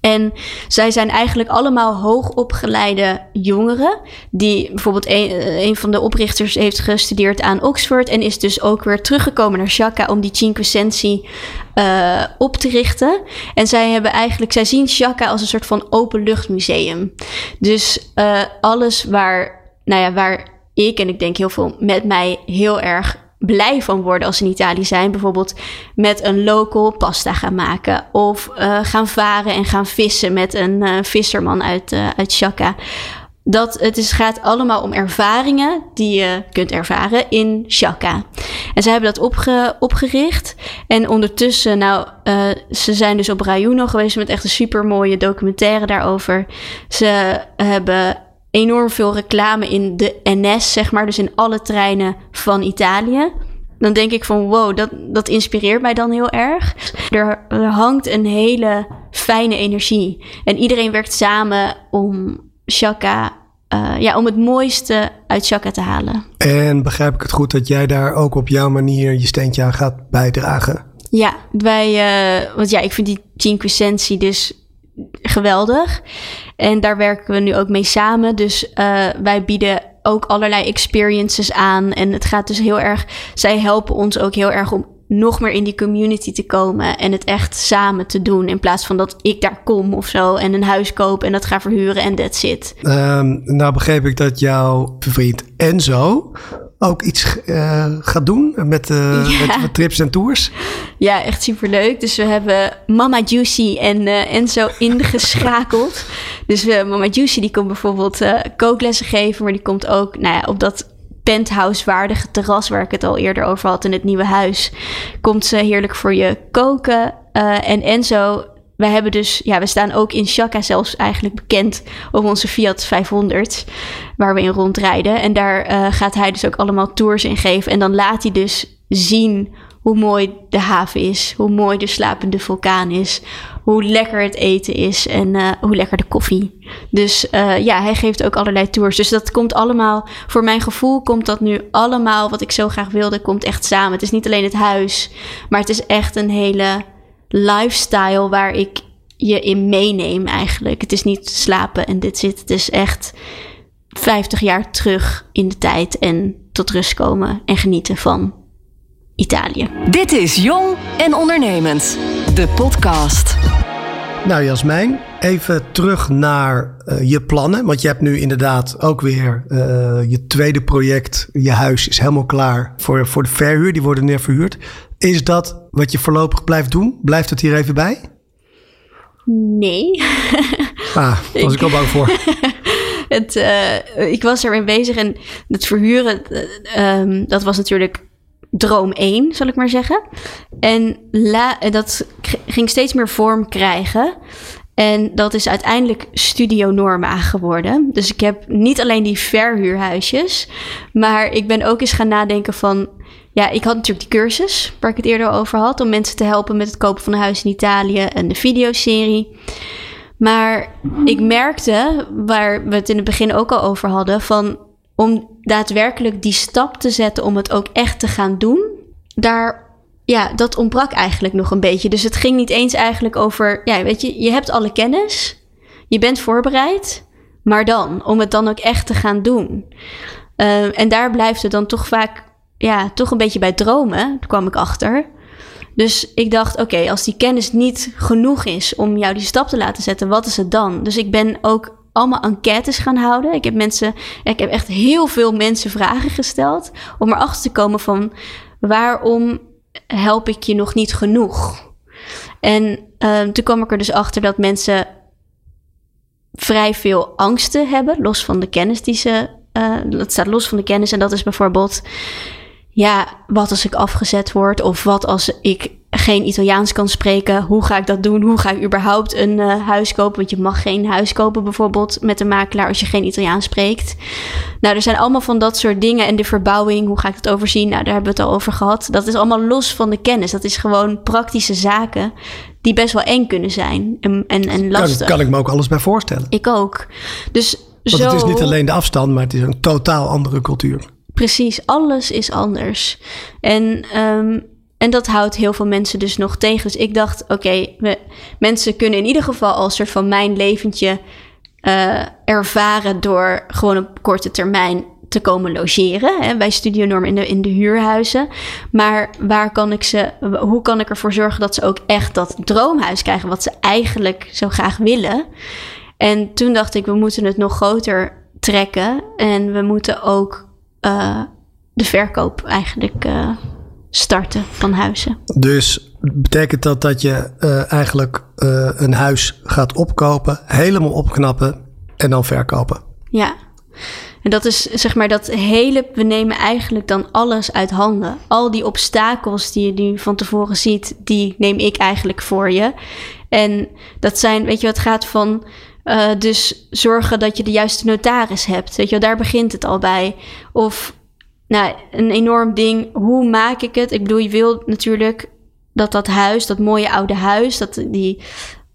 En zij zijn eigenlijk allemaal hoogopgeleide jongeren. Die bijvoorbeeld een, een, van de oprichters heeft gestudeerd aan Oxford. En is dus ook weer teruggekomen naar Shaka om die Cinque Sensi uh, op te richten. En zij hebben eigenlijk, zij zien Shaka als een soort van openluchtmuseum. Dus uh, alles waar, nou ja, waar ik en ik denk heel veel met mij heel erg blij van worden als ze in Italië zijn. Bijvoorbeeld met een local pasta gaan maken. Of uh, gaan varen en gaan vissen met een uh, visserman uit, uh, uit Shaka. Dat het is, gaat allemaal om ervaringen die je kunt ervaren in Shaka. En ze hebben dat opge, opgericht. En ondertussen, nou, ze zijn dus op Rayuno geweest met echt een super mooie documentaire daarover. Ze hebben enorm veel reclame in de NS, zeg maar. Dus in alle treinen van Italië. Dan denk ik van wow, dat, dat inspireert mij dan heel erg. Er, er hangt een hele fijne energie. En iedereen werkt samen om Shaka, uh, ja, om het mooiste uit Shaka te halen. En begrijp ik het goed dat jij daar ook op jouw manier je steentje aan gaat bijdragen? Ja, wij, uh, want ja, ik vind die Cinque Sensi dus geweldig. En daar werken we nu ook mee samen. Dus uh, wij bieden ook allerlei experiences aan. En het gaat dus heel erg. Zij helpen ons ook heel erg om nog meer in die community te komen en het echt samen te doen. In plaats van dat ik daar kom of zo en een huis koop en dat ga verhuren en that's it. Um, nou begreep ik dat jouw vriend Enzo ook iets uh, gaat doen met, uh, ja. met, met, trips en tours. Ja, echt superleuk. Dus we hebben Mama Juicy en uh, Enzo ingeschakeld. dus Mama Juicy die komt bijvoorbeeld kooklessen geven, maar die komt ook nou ja, op dat penthouse-waardige terras waar ik het al eerder over had in het nieuwe huis, komt ze heerlijk voor je koken. En Enzo, wij hebben dus, ja, we staan ook in Shaka zelfs eigenlijk bekend om onze Fiat 500, waar we in rondrijden. En daar uh, gaat hij dus ook allemaal tours in geven. En dan laat hij dus zien hoe mooi de haven is, hoe mooi de slapende vulkaan is, hoe lekker het eten is en uh, hoe lekker de koffie. Dus uh, ja, hij geeft ook allerlei tours. Dus dat komt allemaal, voor mijn gevoel komt dat nu allemaal wat ik zo graag wilde, komt echt samen. Het is niet alleen het huis, maar het is echt een hele lifestyle waar ik je in meeneem eigenlijk. Het is niet slapen en dit zit. Het is echt 50 jaar terug in de tijd en tot rust komen en genieten van Italië. Dit is Jong en Ondernemend, de podcast. Nou Jasmijn, even terug naar uh, je plannen. Want je hebt nu inderdaad ook weer uh, je tweede project. Je huis is helemaal klaar voor, voor de verhuur. Die worden neer verhuurd. Is dat wat je voorlopig blijft doen? Blijft het hier even bij? Nee. Ah, daar was ik al bang voor. het, uh, ik was ermee bezig en het verhuren, um, dat was natuurlijk droom 1, zal ik maar zeggen. En la, dat ging steeds meer vorm krijgen. En dat is uiteindelijk Studio Norma geworden. Dus ik heb niet alleen die verhuurhuisjes, maar ik ben ook eens gaan nadenken van... Ja, ik had natuurlijk die cursus waar ik het eerder over had... om mensen te helpen met het kopen van een huis in Italië en de videoserie. Maar ik merkte, waar we het in het begin ook al over hadden... van om daadwerkelijk die stap te zetten om het ook echt te gaan doen, daar, ja, dat ontbrak eigenlijk nog een beetje. Dus het ging niet eens eigenlijk over, ja, weet je, je hebt alle kennis, je bent voorbereid, maar dan, om het dan ook echt te gaan doen. Uh, en daar blijft het dan toch vaak, ja, toch een beetje bij dromen, kwam ik achter. Dus ik dacht, oké, als die kennis niet genoeg is om jou die stap te laten zetten, wat is het dan? Dus ik ben ook allemaal enquêtes gaan houden. Ik heb mensen, ik heb echt heel veel mensen vragen gesteld om erachter te komen van waarom help ik je nog niet genoeg? En uh, toen kwam ik er dus achter dat mensen vrij veel angsten hebben, los van de kennis die ze. Uh, dat staat los van de kennis. En dat is bijvoorbeeld, ja, wat als ik afgezet word? Of wat als ik geen Italiaans kan spreken, hoe ga ik dat doen? Hoe ga ik überhaupt een uh, huis kopen? Want je mag geen huis kopen bijvoorbeeld met een makelaar als je geen Italiaans spreekt. Nou, er zijn allemaal van dat soort dingen. En de verbouwing, hoe ga ik het overzien? Nou, daar hebben we het al over gehad. Dat is allemaal los van de kennis. Dat is gewoon praktische zaken die best wel eng kunnen zijn en, en, en lastig. Kan, kan ik me ook alles bij voorstellen. Ik ook. Dus Want zo... het is niet alleen de afstand, maar het is een totaal andere cultuur. Precies, alles is anders. En um, en dat houdt heel veel mensen dus nog tegen. Dus ik dacht, oké, mensen kunnen in ieder geval al een soort van mijn leventje uh, ervaren door gewoon op korte termijn te komen logeren hè, bij Studio Norm in de, in de huurhuizen. Maar waar kan ik ze, hoe kan ik ervoor zorgen dat ze ook echt dat droomhuis krijgen wat ze eigenlijk zo graag willen? En toen dacht ik, we moeten het nog groter trekken en we moeten ook uh, de verkoop eigenlijk uh, starten van huizen. Dus betekent dat dat je uh, eigenlijk een huis gaat opkopen, helemaal opknappen en dan verkopen? Ja. En dat is zeg maar dat hele, we nemen eigenlijk dan alles uit handen. Al die obstakels die je nu van tevoren ziet, die neem ik eigenlijk voor je. En dat zijn, weet je, wat gaat van uh, dus zorgen dat je de juiste notaris hebt. Weet je, daar begint het al bij. Of nou, een enorm ding. Hoe maak ik het? Ik bedoel, je wil natuurlijk dat dat huis, dat mooie oude huis, dat die,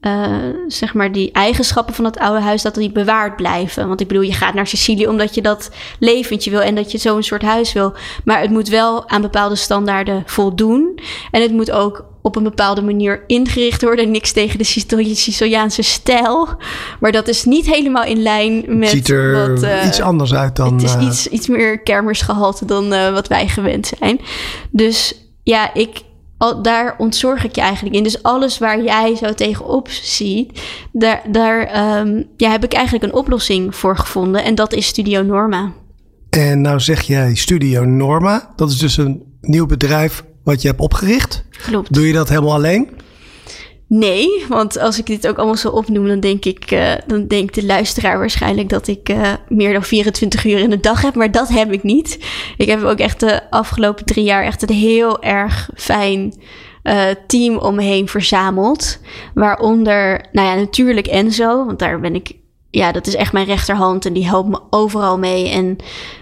uh, zeg maar, die eigenschappen van dat oude huis, dat die bewaard blijven. Want ik bedoel, je gaat naar Sicilië omdat je dat leventje wil en dat je zo'n soort huis wil. Maar het moet wel aan bepaalde standaarden voldoen. En het moet ook op een bepaalde manier ingericht worden. Niks tegen de Siciliaanse stijl. Maar dat is niet helemaal in lijn met. Het ziet er wat, uh, iets anders uit dan. Het is uh, iets, iets meer kermisgehalte dan uh, wat wij gewend zijn. Dus ja, ik, al, daar ontzorg ik je eigenlijk in. Dus alles waar jij zo tegenop ziet, daar, daar um, ja, heb ik eigenlijk een oplossing voor gevonden. En dat is Studio Norma. En nou zeg jij Studio Norma. Dat is dus een nieuw bedrijf wat je hebt opgericht. Klopt. Doe je dat helemaal alleen? Nee, want als ik dit ook allemaal zo opnoem, dan denk ik, uh, dan denkt de luisteraar waarschijnlijk dat ik uh, meer dan 24 uur in de dag heb, maar dat heb ik niet. Ik heb ook echt de afgelopen drie jaar echt een heel erg fijn uh, team om me heen verzameld. Waaronder, nou ja, natuurlijk Enzo, want daar ben ik ja, dat is echt mijn rechterhand en die helpt me overal mee. En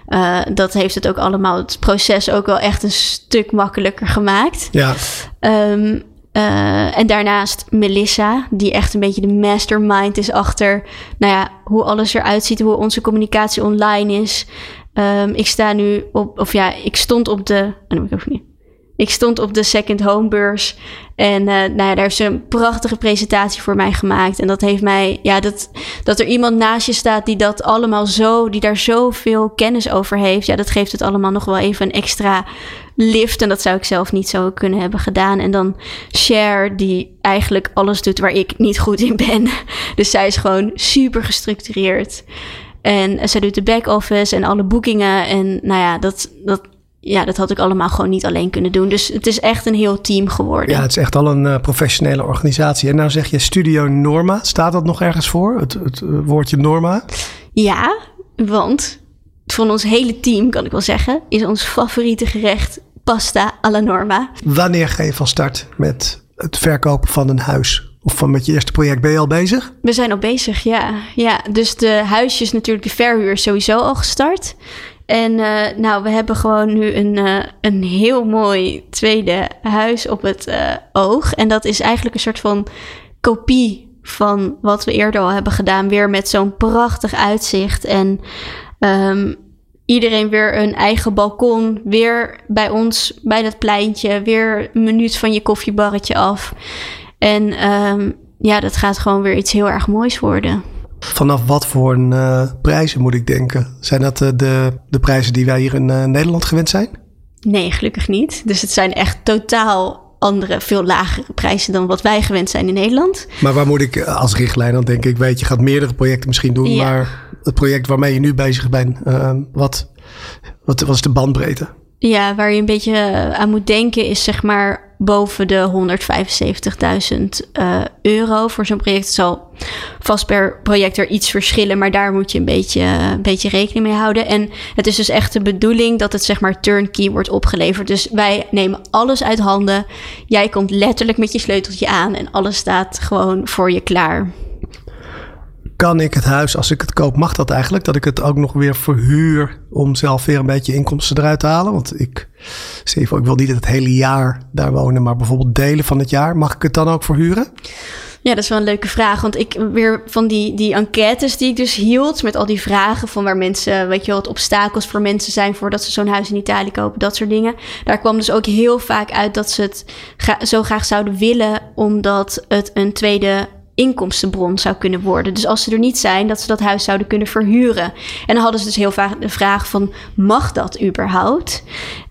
uh, dat heeft het ook allemaal, het proces ook wel echt een stuk makkelijker gemaakt. Ja. Um, uh, en daarnaast Melissa, die echt een beetje de mastermind is achter nou ja, hoe alles eruit ziet, hoe onze communicatie online is. Um, ik sta nu op, of ja, ik stond op de. Oh, ik ook niet. Ik stond op de Second Home beurs. En uh, nou ja, daar heeft ze een prachtige presentatie voor mij gemaakt. En dat heeft mij, ja, dat, dat er iemand naast je staat die dat allemaal zo, die daar zoveel kennis over heeft. Ja, dat geeft het allemaal nog wel even een extra lift. En dat zou ik zelf niet zo kunnen hebben gedaan. En dan Cher, die eigenlijk alles doet waar ik niet goed in ben. Dus zij is gewoon super gestructureerd. En zij doet de back-office en alle boekingen. En nou ja, dat, dat, ja, dat had ik allemaal gewoon niet alleen kunnen doen. Dus het is echt een heel team geworden. Ja, het is echt al een uh, professionele organisatie. En nou zeg je Studio Norma. Staat dat nog ergens voor, het, het uh, woordje Norma? Ja, want van ons hele team, kan ik wel zeggen, is ons favoriete gerecht pasta alla norma. Wanneer ga je van start met het verkopen van een huis? Of van met je eerste project ben je al bezig? We zijn al bezig, ja. ja dus de huisjes, natuurlijk de verhuur is sowieso al gestart. En uh, nou, we hebben gewoon nu een, uh, een heel mooi tweede huis op het uh, oog. En dat is eigenlijk een soort van kopie van wat we eerder al hebben gedaan. Weer met zo'n prachtig uitzicht. En um, iedereen weer een eigen balkon. Weer bij ons, bij dat pleintje. Weer een minuut van je koffiebarretje af. En um, ja, dat gaat gewoon weer iets heel erg moois worden. Vanaf wat voor een, uh, prijzen moet ik denken? Zijn dat uh, de, de prijzen die wij hier in uh, Nederland gewend zijn? Nee, gelukkig niet. Dus het zijn echt totaal andere, veel lagere prijzen dan wat wij gewend zijn in Nederland. Maar waar moet ik als richtlijn dan denk ik, weet je, gaat meerdere projecten misschien doen, ja. maar het project waarmee je nu bezig bent, wat, wat, wat is de bandbreedte? Ja, waar je een beetje aan moet denken is zeg maar boven de 175.000 uh, euro voor zo'n project. Het zal vast per project er iets verschillen, maar daar moet je een beetje, een beetje rekening mee houden. En het is dus echt de bedoeling dat het zeg maar turnkey wordt opgeleverd. Dus wij nemen alles uit handen. Jij komt letterlijk met je sleuteltje aan en alles staat gewoon voor je klaar kan ik het huis, als ik het koop, mag dat eigenlijk? Dat ik het ook nog weer verhuur om zelf weer een beetje inkomsten eruit te halen? Want ik, ik wil niet het hele jaar daar wonen, maar bijvoorbeeld delen van het jaar. Mag ik het dan ook verhuren? Ja, dat is wel een leuke vraag. Want ik weer van die, die enquêtes die ik dus hield met al die vragen van waar mensen, weet je wel, wat obstakels voor mensen zijn voordat ze zo'n huis in Italië kopen, dat soort dingen. Daar kwam dus ook heel vaak uit dat ze het zo graag zouden willen, omdat het een tweede inkomstenbron zou kunnen worden. Dus als ze er niet zijn, dat ze dat huis zouden kunnen verhuren. En dan hadden ze dus heel vaak de vraag van, mag dat überhaupt?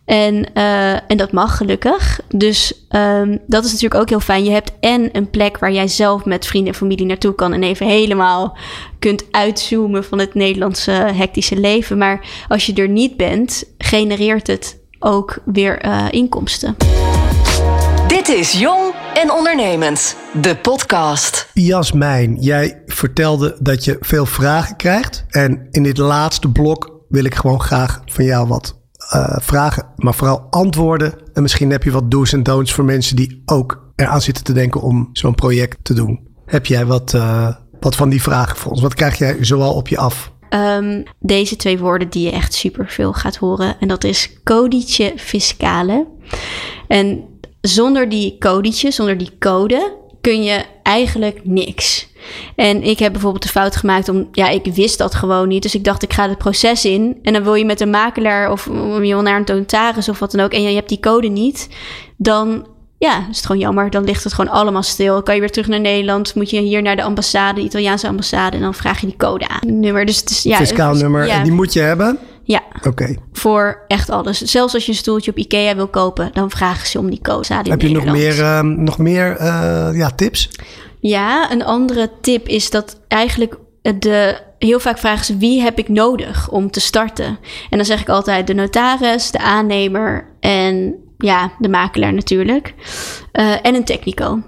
En, uh, en dat mag gelukkig. Dus um, dat is natuurlijk ook heel fijn. Je hebt en een plek waar jij zelf met vrienden en familie naartoe kan en even helemaal kunt uitzoomen van het Nederlandse hectische leven. Maar als je er niet bent, genereert het ook weer uh, inkomsten. Dit is Jong en Ondernemend, de podcast. Jasmijn, jij vertelde dat je veel vragen krijgt. En in dit laatste blok wil ik gewoon graag van jou wat uh, vragen, maar vooral antwoorden. En misschien heb je wat do's en don'ts voor mensen die ook eraan zitten te denken om zo'n project te doen. Heb jij wat, uh, wat van die vragen voor ons? Wat krijg jij zoal op je af? Um, deze twee woorden die je echt super veel gaat horen. En dat is codice fiscale. En zonder die codetje, zonder die code, kun je eigenlijk niks. En ik heb bijvoorbeeld de fout gemaakt om, ja, ik wist dat gewoon niet. Dus ik dacht, ik ga het proces in. En dan wil je met een makelaar of je wil naar een notaris of wat dan ook. En je hebt die code niet. Dan, ja, is het gewoon jammer. Dan ligt het gewoon allemaal stil. Kan je weer terug naar Nederland. Moet je hier naar de ambassade, de Italiaanse ambassade. En dan vraag je die code aan. Nummer. Dus het is, ja, Fiscaal nummer. Ja. En die moet je hebben? Ja. Oké. Okay. Voor echt alles. Zelfs als je een stoeltje op Ikea wil kopen, dan vragen ze om die code. Heb je nog meer, uh, nog meer uh, ja, tips? Ja, een andere tip is dat eigenlijk de, heel vaak vragen ze wie heb ik nodig om te starten. En dan zeg ik altijd de notaris, de aannemer en ja, de makelaar natuurlijk. Uh, en een technico.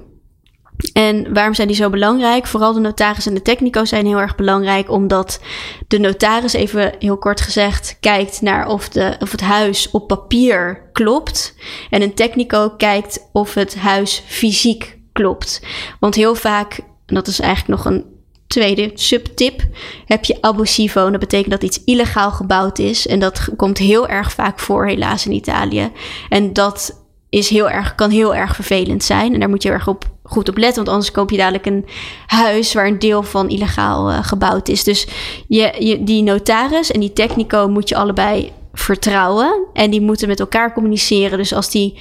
En waarom zijn die zo belangrijk? Vooral de notaris en de technico zijn heel erg belangrijk, omdat de notaris, even heel kort gezegd, kijkt naar of, de, of het huis op papier klopt. En een technico kijkt of het huis fysiek klopt. Want heel vaak, en dat is eigenlijk nog een tweede subtip heb je abusivo. En dat betekent dat iets illegaal gebouwd is. En dat komt heel erg vaak voor, helaas in Italië. En dat is heel erg, kan heel erg vervelend zijn. En daar moet je erg op, goed op letten. Want anders koop je dadelijk een huis waar een deel van illegaal uh, gebouwd is. Dus je, je, die notaris en die technico moet je allebei vertrouwen. En die moeten met elkaar communiceren. Dus als die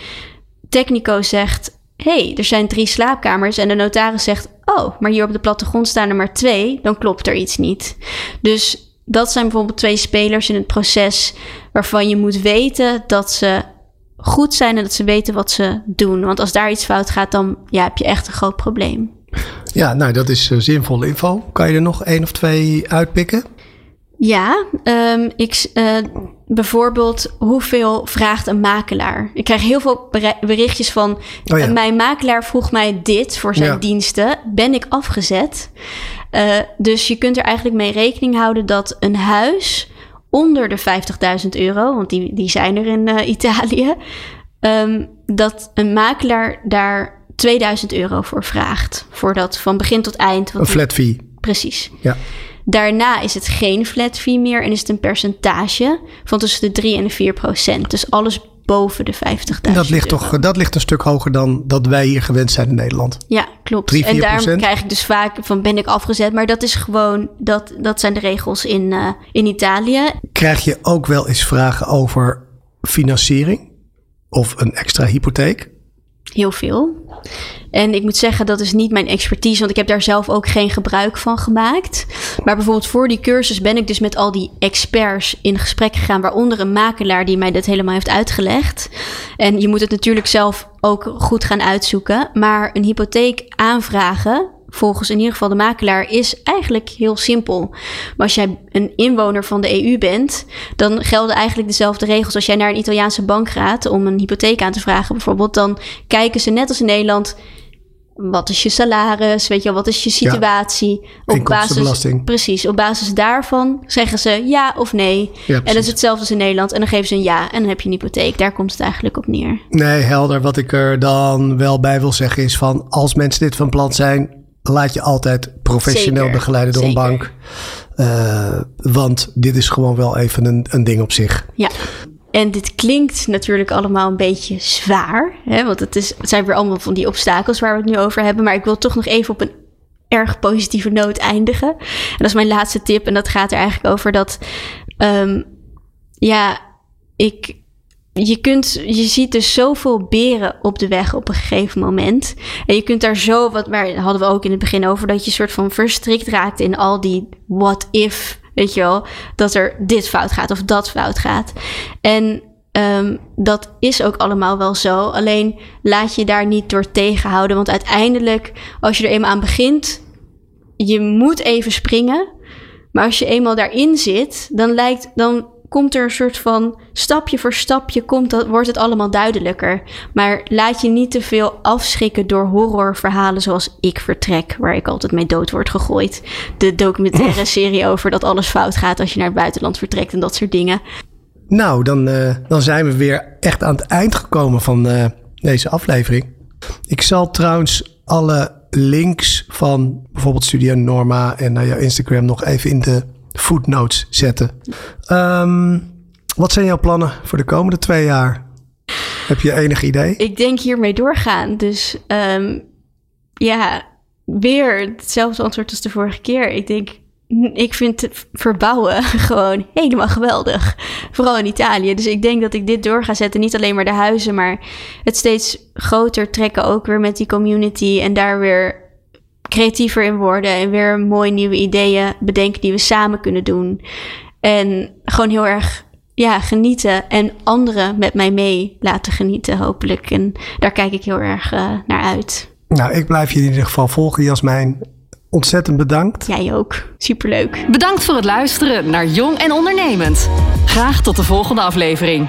technico zegt hey, er zijn drie slaapkamers en de notaris zegt, oh, maar hier op de plattegrond staan er maar twee, dan klopt er iets niet. Dus dat zijn bijvoorbeeld twee spelers in het proces waarvan je moet weten dat ze goed zijn en dat ze weten wat ze doen. Want als daar iets fout gaat, dan ja, heb je echt een groot probleem. Ja, nou dat is uh, zinvolle info. Kan je er nog één of twee uitpikken? Ja, um, ik, uh, bijvoorbeeld hoeveel vraagt een makelaar? Ik krijg heel veel berichtjes van oh ja. mijn makelaar vroeg mij dit voor zijn ja. diensten. Ben ik afgezet? Uh, dus je kunt er eigenlijk mee rekening houden dat een huis onder de 50.000 euro, want die, die zijn er in uh, Italië, um, dat een makelaar daar 2000 euro voor vraagt. Voor dat van begin tot eind. Een flat fee. Precies. Ja. Daarna is het geen flat fee meer en is het een percentage van tussen de 3 en de 4 procent. Dus alles boven de 50.000 dat ligt toch Dat ligt een stuk hoger dan dat wij hier gewend zijn in Nederland. Ja, klopt. 3, en daarom krijg ik dus vaak van ben ik afgezet. Maar dat is gewoon, dat, dat zijn de regels in, uh, in Italië. Krijg je ook wel eens vragen over financiering of een extra hypotheek? Heel veel. En ik moet zeggen, dat is niet mijn expertise, want ik heb daar zelf ook geen gebruik van gemaakt. Maar bijvoorbeeld voor die cursus ben ik dus met al die experts in gesprek gegaan, waaronder een makelaar die mij dit helemaal heeft uitgelegd. En je moet het natuurlijk zelf ook goed gaan uitzoeken. Maar een hypotheek aanvragen volgens in ieder geval de makelaar, is eigenlijk heel simpel. Maar als jij een inwoner van de EU bent, dan gelden eigenlijk dezelfde regels. Als jij naar een Italiaanse bank gaat om een hypotheek aan te vragen, bijvoorbeeld, dan kijken ze net als in Nederland. Wat is je salaris? Weet je wel, wat is je situatie? Ja, op basis, precies, op basis daarvan zeggen ze ja of nee. Ja, en dat is hetzelfde als in Nederland. En dan geven ze een ja en dan heb je een hypotheek. Daar komt het eigenlijk op neer. Nee, helder. Wat ik er dan wel bij wil zeggen is van... als mensen dit van plan zijn, laat je altijd professioneel Zeker. begeleiden door Zeker. een bank. Uh, want dit is gewoon wel even een, een ding op zich. Ja. En dit klinkt natuurlijk allemaal een beetje zwaar. Hè? Want het, is, het zijn weer allemaal van die obstakels waar we het nu over hebben. Maar ik wil toch nog even op een erg positieve noot eindigen. En dat is mijn laatste tip. En dat gaat er eigenlijk over dat. Um, ja, ik je, kunt, je ziet dus zoveel beren op de weg op een gegeven moment. En je kunt daar zo, wat waar hadden we ook in het begin over, dat je soort van verstrikt raakt in al die what if, weet je wel, dat er dit fout gaat of dat fout gaat. En um, dat is ook allemaal wel zo. Alleen laat je daar niet door tegenhouden. Want uiteindelijk, als je er eenmaal aan begint, je moet even springen. Maar als je eenmaal daarin zit, dan lijkt, dan komt er een soort van stapje voor stapje komt dat, wordt het allemaal duidelijker. Maar laat je niet te veel afschrikken door horrorverhalen zoals Ik Vertrek, waar ik altijd mee dood word gegooid. De documentaire serie over dat alles fout gaat als je naar het buitenland vertrekt en dat soort dingen. Nou, dan, uh, dan zijn we weer echt aan het eind gekomen van uh, deze aflevering. Ik zal trouwens alle links van bijvoorbeeld Studio Norma en naar jouw Instagram nog even in de footnotes zetten. Um, wat zijn jouw plannen voor de komende twee jaar? Heb je enig idee? Ik denk hiermee doorgaan. Dus um, ja, weer hetzelfde antwoord als de vorige keer. Ik denk, ik vind het verbouwen gewoon helemaal geweldig. Vooral in Italië. Dus ik denk dat ik dit door ga zetten. Niet alleen maar de huizen, maar het steeds groter trekken ook weer met die community. En daar weer creatiever in worden en weer mooie nieuwe ideeën bedenken die we samen kunnen doen. En gewoon heel erg ja, genieten en anderen met mij mee laten genieten, hopelijk. En daar kijk ik heel erg uh, naar uit. Nou, ik blijf je in ieder geval volgen, Jasmijn. Ontzettend bedankt. Jij ook. Superleuk. Bedankt voor het luisteren naar Jong en Ondernemend. Graag tot de volgende aflevering.